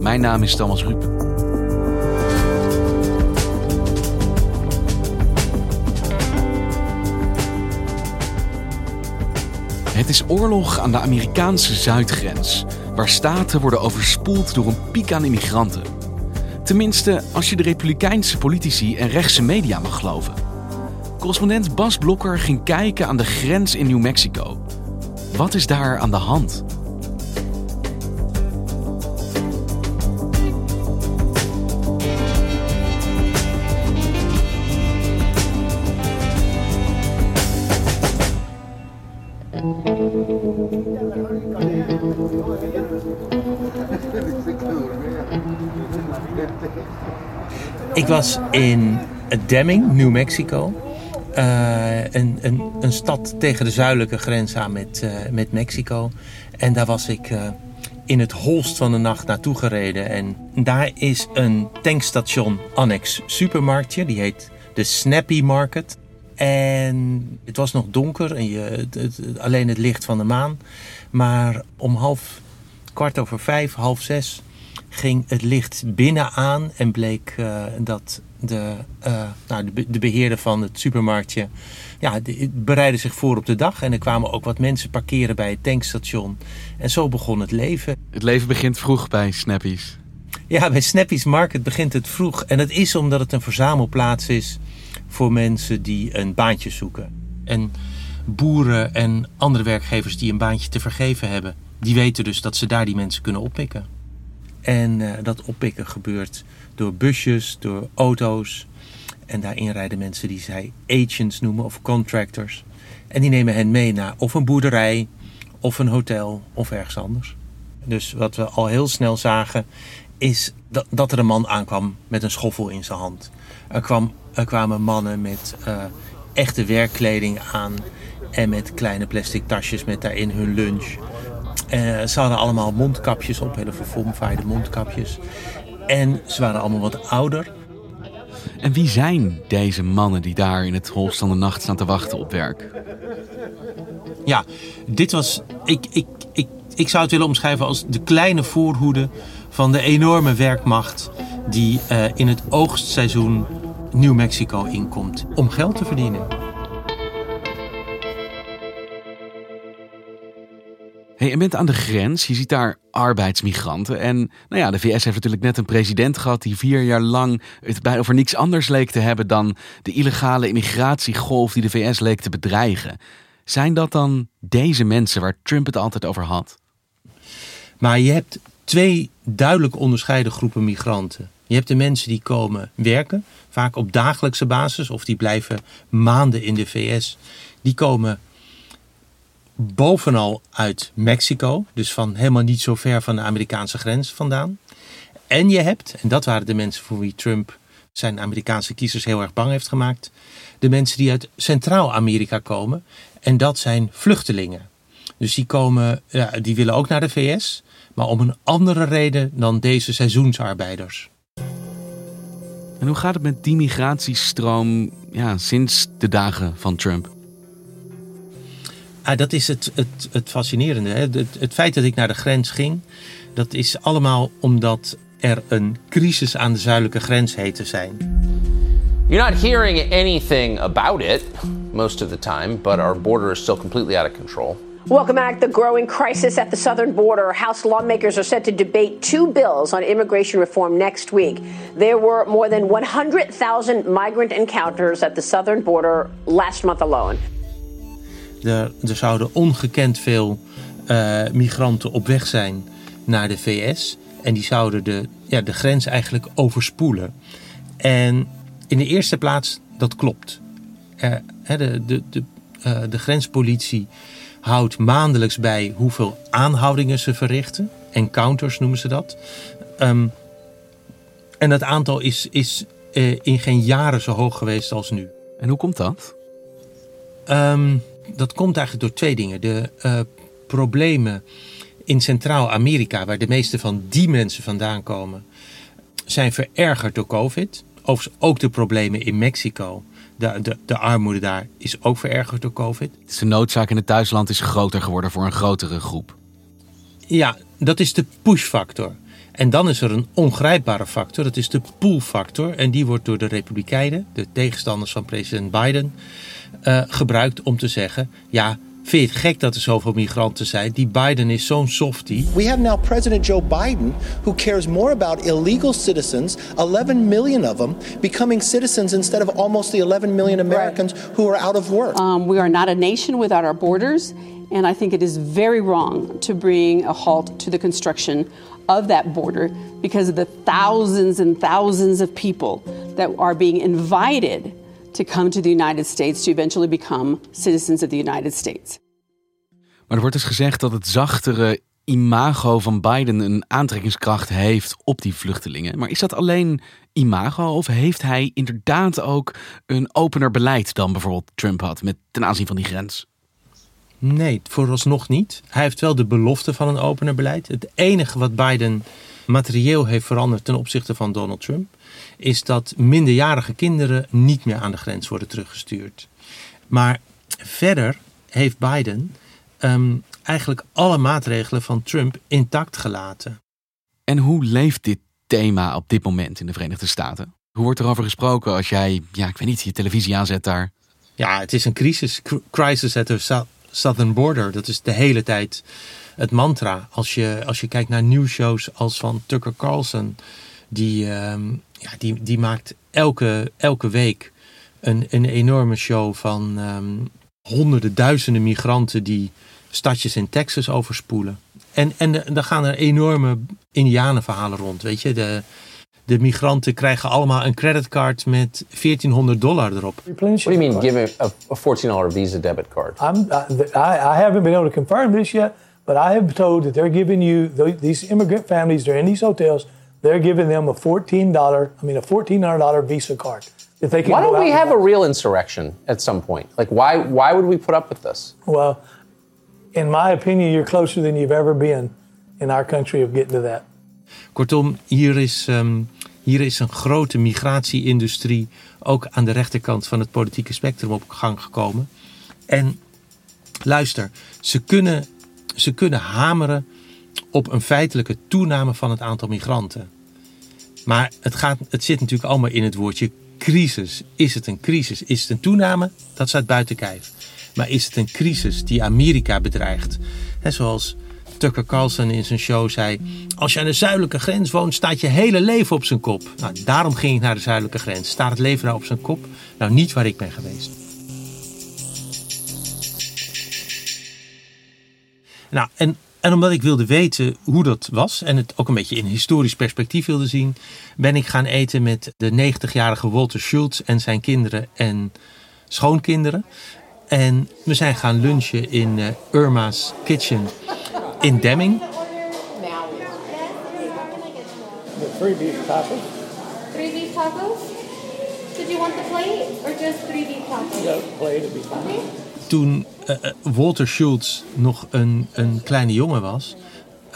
Mijn naam is Thomas Ruip. Het is oorlog aan de Amerikaanse zuidgrens, waar staten worden overspoeld door een piek aan immigranten. Tenminste, als je de republikeinse politici en rechtse media mag geloven. Correspondent Bas Blokker ging kijken aan de grens in New Mexico. Wat is daar aan de hand? Ik was in Deming, New Mexico. Uh, een, een, een, stad tegen de zuidelijke grens aan met, uh, met Mexico. En daar was ik uh, in het holst van de nacht naartoe gereden. En daar is een tankstation annex supermarktje. Die heet de Snappy Market. En het was nog donker en je, het, alleen het licht van de maan. Maar om half, kwart over vijf, half zes ging het licht binnen aan en bleek uh, dat de, uh, nou, de, de, beheerder van het supermarktje ja, de, bereidde zich voor op de dag. En er kwamen ook wat mensen parkeren bij het tankstation. En zo begon het leven. Het leven begint vroeg bij Snappies. Ja, bij Snappies Market begint het vroeg. En dat is omdat het een verzamelplaats is voor mensen die een baantje zoeken. En boeren en andere werkgevers die een baantje te vergeven hebben, die weten dus dat ze daar die mensen kunnen oppikken. En uh, dat oppikken gebeurt door busjes, door auto's. En daarin rijden mensen die zij agents noemen of contractors. En die nemen hen mee naar of een boerderij, of een hotel, of ergens anders. Dus wat we al heel snel zagen, is dat, dat er een man aankwam met een schoffel in zijn hand. Er, kwam, kwamen mannen met uh, echte werkkleding aan en met kleine plastic tasjes met daarin hun lunch. Uh, ze hadden allemaal mondkapjes op, hele verfomfaaide mondkapjes. En ze waren allemaal wat ouder. En wie zijn deze mannen die daar in het holst van de nacht staan te wachten op werk? Ja, dit was. Ik, ik, ik, ik zou het willen omschrijven als de kleine voorhoede van de enorme werkmacht die uh, in het oogstseizoen New Mexico inkomt om geld te verdienen. Hey, je bent aan de grens, je ziet daar arbeidsmigranten. En nou ja, de VS heeft natuurlijk net een president gehad die vier jaar lang het bij over niks anders leek te hebben dan de illegale immigratiegolf die de VS leek te bedreigen. Zijn dat dan deze mensen waar Trump het altijd over had? Maar je hebt twee duidelijk onderscheiden groepen migranten. Je hebt de mensen die komen werken, vaak op dagelijkse basis, of die blijven maanden in de VS. Die komen bovenal uit Mexico, dus van helemaal niet zo ver van de Amerikaanse grens vandaan. En je hebt, en dat waren de mensen voor wie Trump zijn Amerikaanse kiezers heel erg bang heeft gemaakt, de mensen die uit Centraal-Amerika komen. En dat zijn vluchtelingen. Dus die komen, ja, die willen ook naar de VS, maar om een andere reden dan deze seizoensarbeiders. En hoe gaat het met die migratiestroom ja, sinds de dagen van Trump? Ah, dat is het, het, het fascinerende. Hè? Het, het feit dat ik naar de grens ging, dat is allemaal omdat er een crisis aan de zuidelijke grens heet te zijn. You're not hearing anything about it most of the time, but our border is still completely out of control. Welcome back. The growing crisis at the southern border. House lawmakers are set to debate two bills on immigration reform next week. There were more than 100,000 migrant encounters at the southern border last month alone. Er, er zouden ongekend veel uh, migranten op weg zijn naar de VS. En die zouden de, ja, de grens eigenlijk overspoelen. En in de eerste plaats, dat klopt. Uh, de, de, de, uh, de grenspolitie houdt maandelijks bij hoeveel aanhoudingen ze verrichten. Encounters noemen ze dat. Um, En dat aantal is, is uh, in geen jaren zo hoog geweest als nu. En hoe komt dat? Um, dat komt eigenlijk door twee dingen. De uh, problemen in Centraal-Amerika, waar de meeste van die mensen vandaan komen, zijn verergerd door COVID. Overigens ook de problemen in Mexico. De, de, de armoede daar is ook verergerd door COVID. Dus de noodzaak in het thuisland is groter geworden voor een grotere groep. Ja, dat is de push-factor. En dan is er een ongrijpbare factor, dat is de pull-factor. En die wordt door de Republikeinen, de tegenstanders van president Biden, uh, gebruikt om te zeggen: ja, Vind je het gek dat er zoveel migranten zijn? Die Biden is zo'n softie. We have now President Joe Biden who cares more about illegal citizens, 11 million of them, becoming citizens instead of almost the 11 million Americans right. who are out of work. Um, we are not a nation without our borders. And I think it is very wrong to bring a halt to the construction of that border because of the thousands and thousands of people that are being invited to come to the United States to eventually become citizens of the United States. Maar er wordt dus gezegd dat het zachtere imago van Biden een aantrekkingskracht heeft op die vluchtelingen. Maar is dat alleen imago of heeft hij inderdaad ook een opener beleid dan bijvoorbeeld Trump had met ten aanzien van die grens? Nee, vooralsnog niet. Hij heeft wel de belofte van een opener beleid. Het enige wat Biden materieel heeft veranderd ten opzichte van Donald Trump is dat minderjarige kinderen niet meer aan de grens worden teruggestuurd. Maar verder heeft Biden um, eigenlijk alle maatregelen van Trump intact gelaten. En hoe leeft dit thema op dit moment in de Verenigde Staten? Hoe wordt er over gesproken als jij, ja, ik weet niet, je televisie aanzet daar? Ja, het is een crisis. Crisis at the southern border. Dat is de hele tijd het mantra. Als je, als je kijkt naar nieuwsshows als van Tucker Carlson, die, um, ja, die, die maakt elke, elke week een, een enorme show van um, honderden, duizenden migranten die stadjes in Texas overspoelen. En, en dan gaan er enorme indianenverhalen rond. Weet je, de, de migranten krijgen allemaal een creditcard met 1400 dollar erop. What do you mean, give a, a $14 Visa debit card? I'm, I, I haven't been able to confirm this yet, but I have been told that they're giving you, these immigrant families, they're in these hotels, they're giving them a $14, I mean a $1,400 Visa card. That they can why don't we have a real insurrection at some point? Like, why, why would we put up with this? Well, in my opinion, you're closer than you've ever been in our country of getting to that. Kortom, hier is, um, hier is een grote migratieindustrie ook aan de rechterkant van het politieke spectrum op gang gekomen. En luister, ze kunnen, ze kunnen hameren op een feitelijke toename van het aantal migranten. Maar het, gaat, het zit natuurlijk allemaal in het woordje crisis. Is het een crisis? Is het een toename? Dat staat buiten kijf. Maar is het een crisis die Amerika bedreigt? He, zoals Tucker Carlson in zijn show zei: Als je aan de zuidelijke grens woont, staat je hele leven op zijn kop. Nou, daarom ging ik naar de zuidelijke grens. Staat het leven daar op zijn kop? Nou, niet waar ik ben geweest. Nou, en, en omdat ik wilde weten hoe dat was en het ook een beetje in historisch perspectief wilde zien, ben ik gaan eten met de 90-jarige Walter Schultz en zijn kinderen en schoonkinderen. En we zijn gaan lunchen in uh, Irma's Kitchen in Demming. Three beef tacos. Three beef tacos? Did you want the plate or just three beef tacos? Yeah, plate would be fine. Okay. Toen Walter Schultz nog een, een kleine jongen was,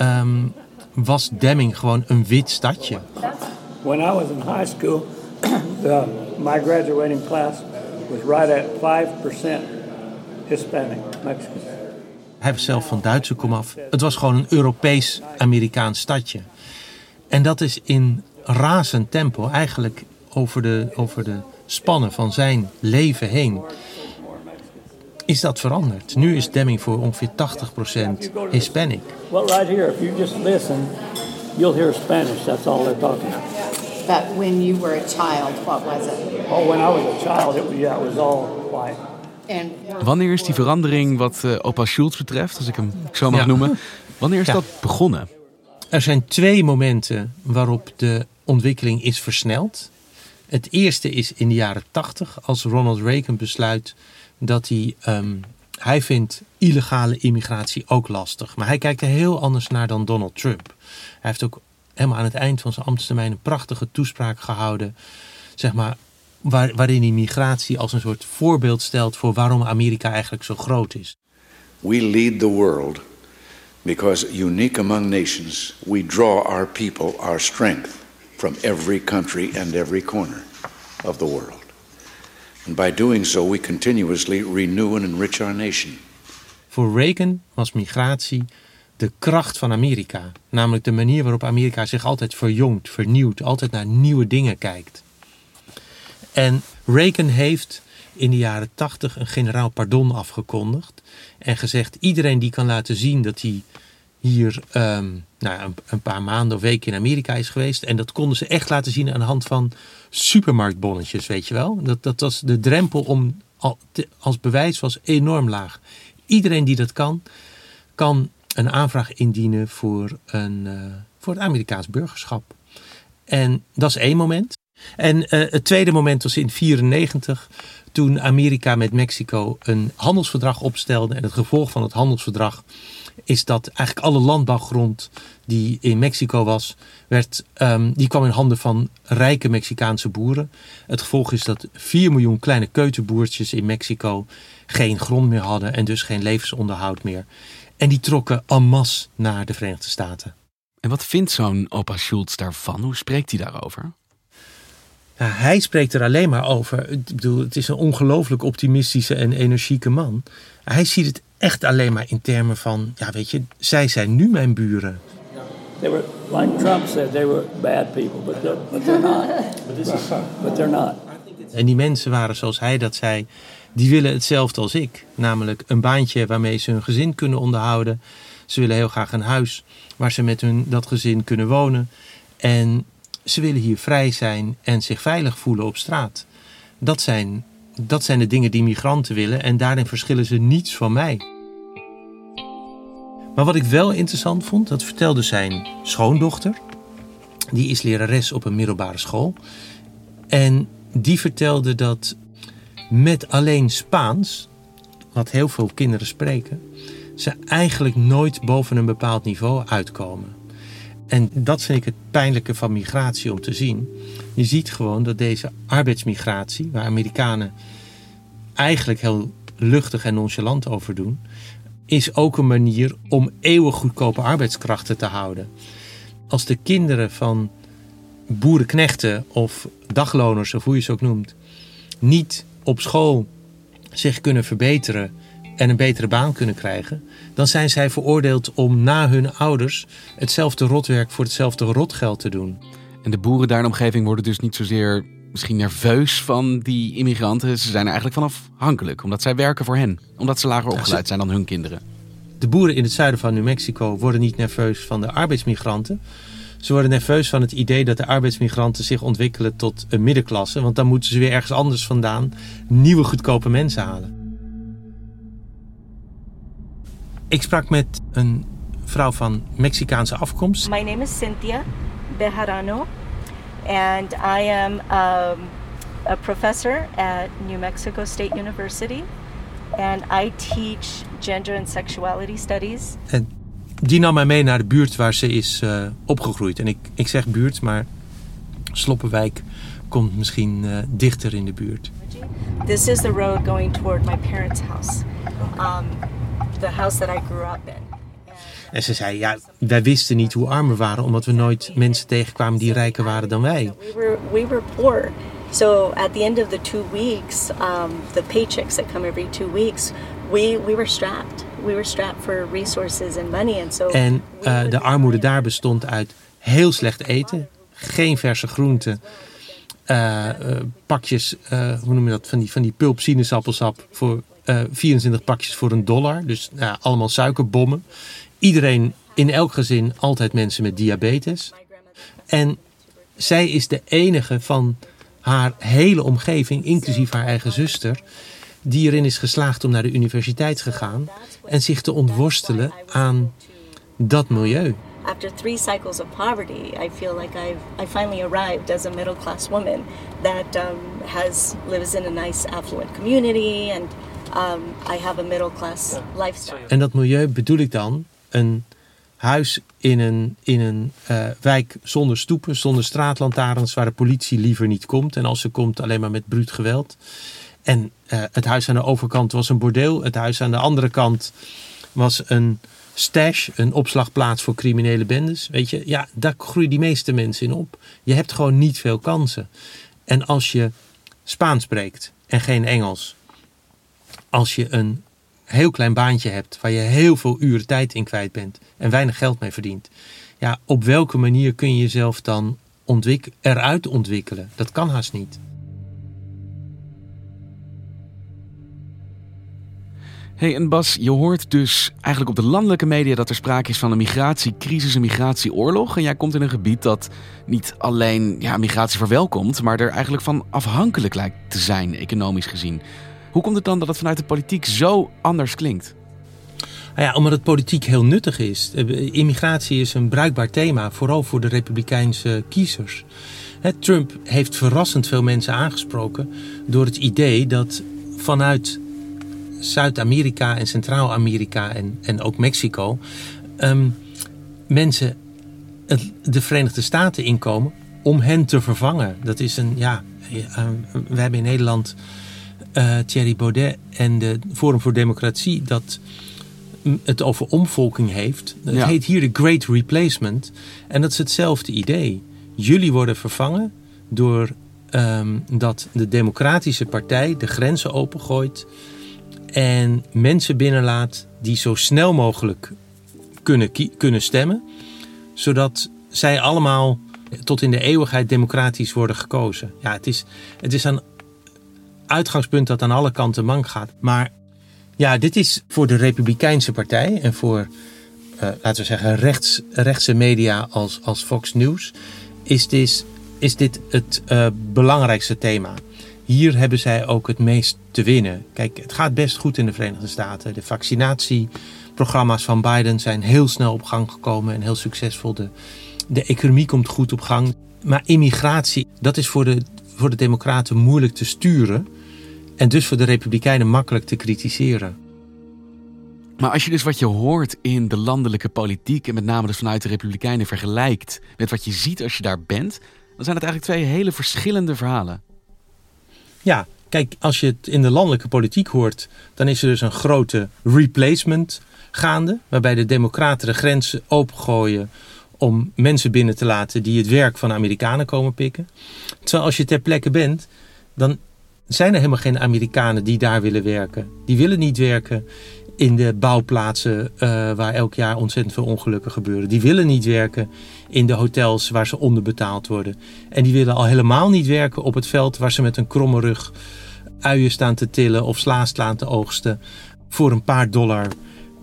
um, was Demming gewoon een wit stadje. When I was in high school, the, my graduating class was right at 5% Hispanic, Mexican. Hij was zelf van Duitse komaf. Het was gewoon een Europees-Amerikaans stadje. En dat is in razend tempo, eigenlijk over de, over de spannen van zijn leven heen, is dat veranderd. Nu is Deming voor ongeveer 80% Hispanic. Well, right here, if you just listen, you'll hear Spanish. That's all they're talking about. But when you were a child, what was it? Oh, when I was a child, it was, yeah, it was all white. Wanneer is die verandering wat uh, opa Schultz betreft, als ik hem zo mag noemen, wanneer is dat begonnen? Er zijn twee momenten waarop de ontwikkeling is versneld. Het eerste is in de jaren 80, als Ronald Reagan besluit dat hij, um, hij vindt illegale immigratie ook lastig. Maar hij kijkt er heel anders naar dan Donald Trump. Hij heeft ook helemaal aan het eind van zijn ambtstermijn een prachtige toespraak gehouden. Zeg maar, waar, waarin hij migratie als een soort voorbeeld stelt voor waarom Amerika eigenlijk zo groot is. We lead the world because unique among nations, we draw our people, our strength from every country and every corner of the world. And by doing so, we continuously renew and enrich our nation. Voor Reagan was migratie de kracht van Amerika. Namelijk de manier waarop Amerika zich altijd verjongt, vernieuwt, altijd naar nieuwe dingen kijkt. En Reagan heeft in de jaren tachtig een generaal pardon afgekondigd. En gezegd: iedereen die kan laten zien dat hij hier ehm, nou, een, een, paar maanden of weken in Amerika is geweest. En dat konden ze echt laten zien aan de hand van supermarktbonnetjes, weet je wel. Dat, dat was de drempel om als bewijs was enorm laag. Iedereen die dat kan, kan een aanvraag indienen voor, een, uh, voor het Amerikaans burgerschap. En dat is één moment. En uh, het tweede moment was in 1994, toen Amerika met Mexico een handelsverdrag opstelde. En het gevolg van het handelsverdrag is dat eigenlijk alle landbouwgrond die in Mexico was, werd, um, die kwam in handen van rijke Mexicaanse boeren. Het gevolg is dat 4 miljoen kleine keuterboertjes in Mexico geen grond meer hadden en dus geen levensonderhoud meer. En die trokken en masse naar de Verenigde Staten. En wat vindt zo'n opa Schultz daarvan? Hoe spreekt hij daarover? Hij spreekt er alleen maar over. Ik bedoel, het is een ongelooflijk optimistische en energieke man. Hij ziet het echt alleen maar in termen van, ja weet je, zij zijn nu mijn buren. They were, like Trump said, they were bad people, but they're, but they're not. But they're not. En die mensen waren zoals hij dat zei, die willen hetzelfde als ik. Namelijk een baantje waarmee ze hun gezin kunnen onderhouden. Ze willen heel graag een huis waar ze met hun dat gezin kunnen wonen. En ze willen hier vrij zijn en zich veilig voelen op straat. Dat zijn, dat zijn de dingen die migranten willen en daarin verschillen ze niets van mij. Maar wat ik wel interessant vond, dat vertelde zijn schoondochter. Die is lerares op een middelbare school. En die vertelde dat met alleen Spaans, wat heel veel kinderen spreken, ze eigenlijk nooit boven een bepaald niveau uitkomen. En dat vind ik het pijnlijke van migratie om te zien. Je ziet gewoon dat deze arbeidsmigratie, waar Amerikanen eigenlijk heel luchtig en nonchalant over doen, is ook een manier om eeuwig goedkope arbeidskrachten te houden. Als de kinderen van boerenknechten of dagloners, of hoe je ze ook noemt, niet op school zich kunnen verbeteren en een betere baan kunnen krijgen, dan zijn zij veroordeeld om na hun ouders hetzelfde rotwerk voor hetzelfde rotgeld te doen. En de boeren daar in de omgeving worden dus niet zozeer misschien nerveus van die immigranten. Ze zijn er eigenlijk van afhankelijk, omdat zij werken voor hen. Omdat ze lager opgeleid zijn dan hun kinderen. De boeren in het zuiden van New Mexico worden niet nerveus van de arbeidsmigranten. Ze worden nerveus van het idee dat de arbeidsmigranten zich ontwikkelen tot een middenklasse. Want dan moeten ze weer ergens anders vandaan nieuwe goedkope mensen halen. Ik sprak met een vrouw van Mexicaanse afkomst. My name is Cynthia Bejarano. And I am um, a professor at New Mexico State University. And I teach gender and sexuality studies. En die nam mij mee naar de buurt waar ze is uh, opgegroeid. En ik, ik zeg buurt, maar Sloppenwijk komt misschien uh, dichter in de buurt. This is the road going toward my parents' house. Um, the house that I grew up in. En ze zei, ja, wij wisten niet hoe arm we waren, omdat we nooit mensen tegenkwamen die rijker waren dan wij. We were, we were poor. So at the end of the two weeks, um, the paychecks that come every two weeks, we, we were strapped. We were strapped for resources and money. And so en uh, de armoede daar bestond uit heel slecht eten, geen verse groenten, uh, uh, pakjes, hoe noem je dat, van die, van die pulp sinaasappelsap voor 24 pakjes voor een dollar. Dus allemaal suikerbommen iedereen in elk gezin altijd mensen met diabetes. En zij is de enige van haar hele omgeving, inclusief haar eigen zuster, die erin is geslaagd om naar de universiteit te gaan en zich te ontworstelen aan dat milieu. After three cycles of poverty, I feel like I've I finally arrived as a middle class woman that um, has lives in a nice affluent community and um, I have a middle class lifestyle. En dat milieu bedoel ik dan een huis in een, in een eh, wijk zonder stoepen, zonder straatlantaarns, waar de politie liever niet komt. En als ze komt, alleen maar met bruut geweld. En eh, het huis aan de overkant was een bordeel. Het huis aan de andere kant was een stash, een opslagplaats voor criminele bendes. Weet je, ja, daar groeien die meeste mensen in op. Je hebt gewoon niet veel kansen. En als je Spaans spreekt en geen Engels, als je een heel klein baantje hebt waar je heel veel uren tijd in kwijt bent en weinig geld mee verdient, ja, op welke manier kun je jezelf dan ontwik eruit ontwikkelen? Dat kan haast niet. Hey, en Bas, je hoort dus eigenlijk op de landelijke media dat er sprake is van een migratiecrisis, een migratieoorlog. En jij komt in een gebied dat niet alleen ja, migratie verwelkomt, maar er eigenlijk van afhankelijk lijkt te zijn, economisch gezien. Hoe komt het dan dat het vanuit de politiek zo anders klinkt? Nou ja, omdat het politiek heel nuttig is. Immigratie is een bruikbaar thema, vooral voor de Republikeinse kiezers. Trump heeft verrassend veel mensen aangesproken door het idee dat vanuit Zuid-Amerika en Centraal-Amerika en, en ook Mexico ehm, mensen de Verenigde Staten inkomen om hen te vervangen. Dat is een, ja, uh, we hebben in Nederland uh, Thierry Baudet en de Forum voor Democratie dat het over omvolking heeft. Het heet hier de Great Replacement. En dat is hetzelfde idee. Jullie worden vervangen door um, dat de Democratische Partij de grenzen opengooit en mensen binnenlaat die zo snel mogelijk kunnen, kunnen stemmen, zodat zij allemaal tot in de eeuwigheid democratisch worden gekozen. Ja, het is, het is een uitgangspunt dat aan alle kanten mank gaat. Maar ja, dit is voor de Republikeinse Partij en voor, uh, laten we zeggen, rechts, rechtse media als, als Fox News, is dit, is dit het uh, belangrijkste thema. Hier hebben zij ook het meest te winnen. Kijk, het gaat best goed in de Verenigde Staten. De vaccinatieprogramma's van Biden zijn heel snel op gang gekomen en heel succesvol. De, de economie komt goed op gang. Maar immigratie, dat is voor de, voor de Democraten moeilijk te sturen. En dus voor de Republikeinen makkelijk te kritiseren. Maar als je dus wat je hoort in de landelijke politiek en met name dus vanuit de Republikeinen vergelijkt met wat je ziet als je daar bent, dan zijn het eigenlijk twee hele verschillende verhalen. Ja, kijk, als je het in de landelijke politiek hoort, dan is er dus een grote replacement gaande. Waarbij de Democraten de grenzen opengooien om mensen binnen te laten die het werk van Amerikanen komen pikken. Terwijl als je ter plekke bent, dan zijn er helemaal geen Amerikanen die daar willen werken. Die willen niet werken in de bouwplaatsen uh, waar elk jaar ontzettend veel ongelukken gebeuren. Die willen niet werken in de hotels waar ze onderbetaald worden. En die willen al helemaal niet werken op het veld waar ze met een kromme rug uien staan te tillen of sla staan te oogsten voor een paar dollar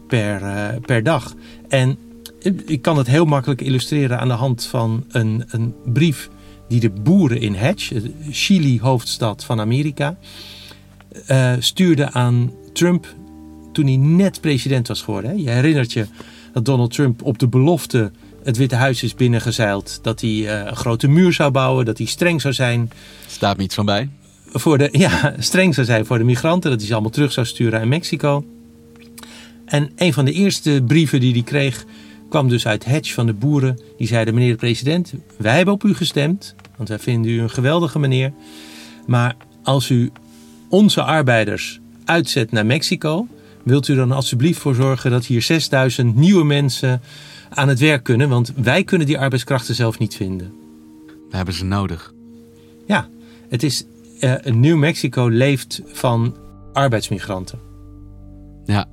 per, uh, per dag. En ik kan het heel makkelijk illustreren aan de hand van een, een brief die de boeren in Hatch, Chili hoofdstad van Amerika, uh, stuurde aan Trump toen hij net president was geworden. Hè? Je herinnert je dat Donald Trump op de belofte het Witte Huis is binnengezeild. Dat hij uh, een grote muur zou bouwen, dat hij streng zou zijn. Staat me iets van bij. Voor de, ja, streng zou zijn voor de migranten, dat hij ze allemaal terug zou sturen aan Mexico. En een van de eerste brieven die hij kreeg, kwam dus uit Hedge van de boeren. Die zeiden: Meneer de president, wij hebben op u gestemd, want wij vinden u een geweldige meneer. Maar als u onze arbeiders uitzet naar Mexico, wilt u dan alsjeblieft voor zorgen dat hier 6000 nieuwe mensen aan het werk kunnen? Want wij kunnen die arbeidskrachten zelf niet vinden. We hebben ze nodig. Ja, het is. Uh, New Mexico leeft van arbeidsmigranten. Ja,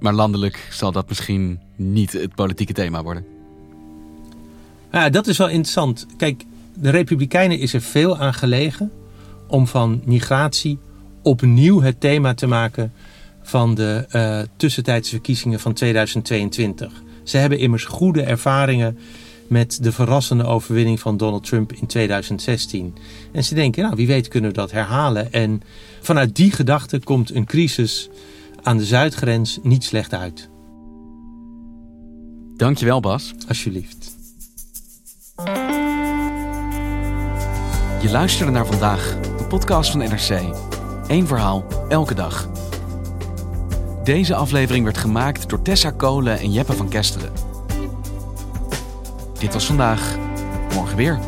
maar landelijk zal dat misschien niet het politieke thema worden. Ja, dat is wel interessant. Kijk, de Republikeinen is er veel aan gelegen om van migratie opnieuw het thema te maken van de uh, tussentijdse verkiezingen van 2022. Ze hebben immers goede ervaringen met de verrassende overwinning van Donald Trump in 2016. En ze denken, nou wie weet kunnen we dat herhalen. En vanuit die gedachte komt een crisis aan de zuidgrens niet slecht uit. Dankjewel Bas. Alsjeblieft. Je luisterde naar vandaag, een podcast van NRC. Eén verhaal, elke dag. Deze aflevering werd gemaakt door Tessa Kolen en Jeppe van Kesteren. Dit was vandaag. Morgen weer.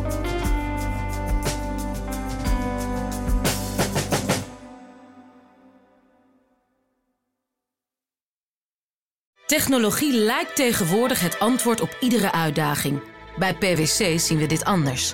Technologie lijkt tegenwoordig het antwoord op iedere uitdaging. Bij PwC zien we dit anders.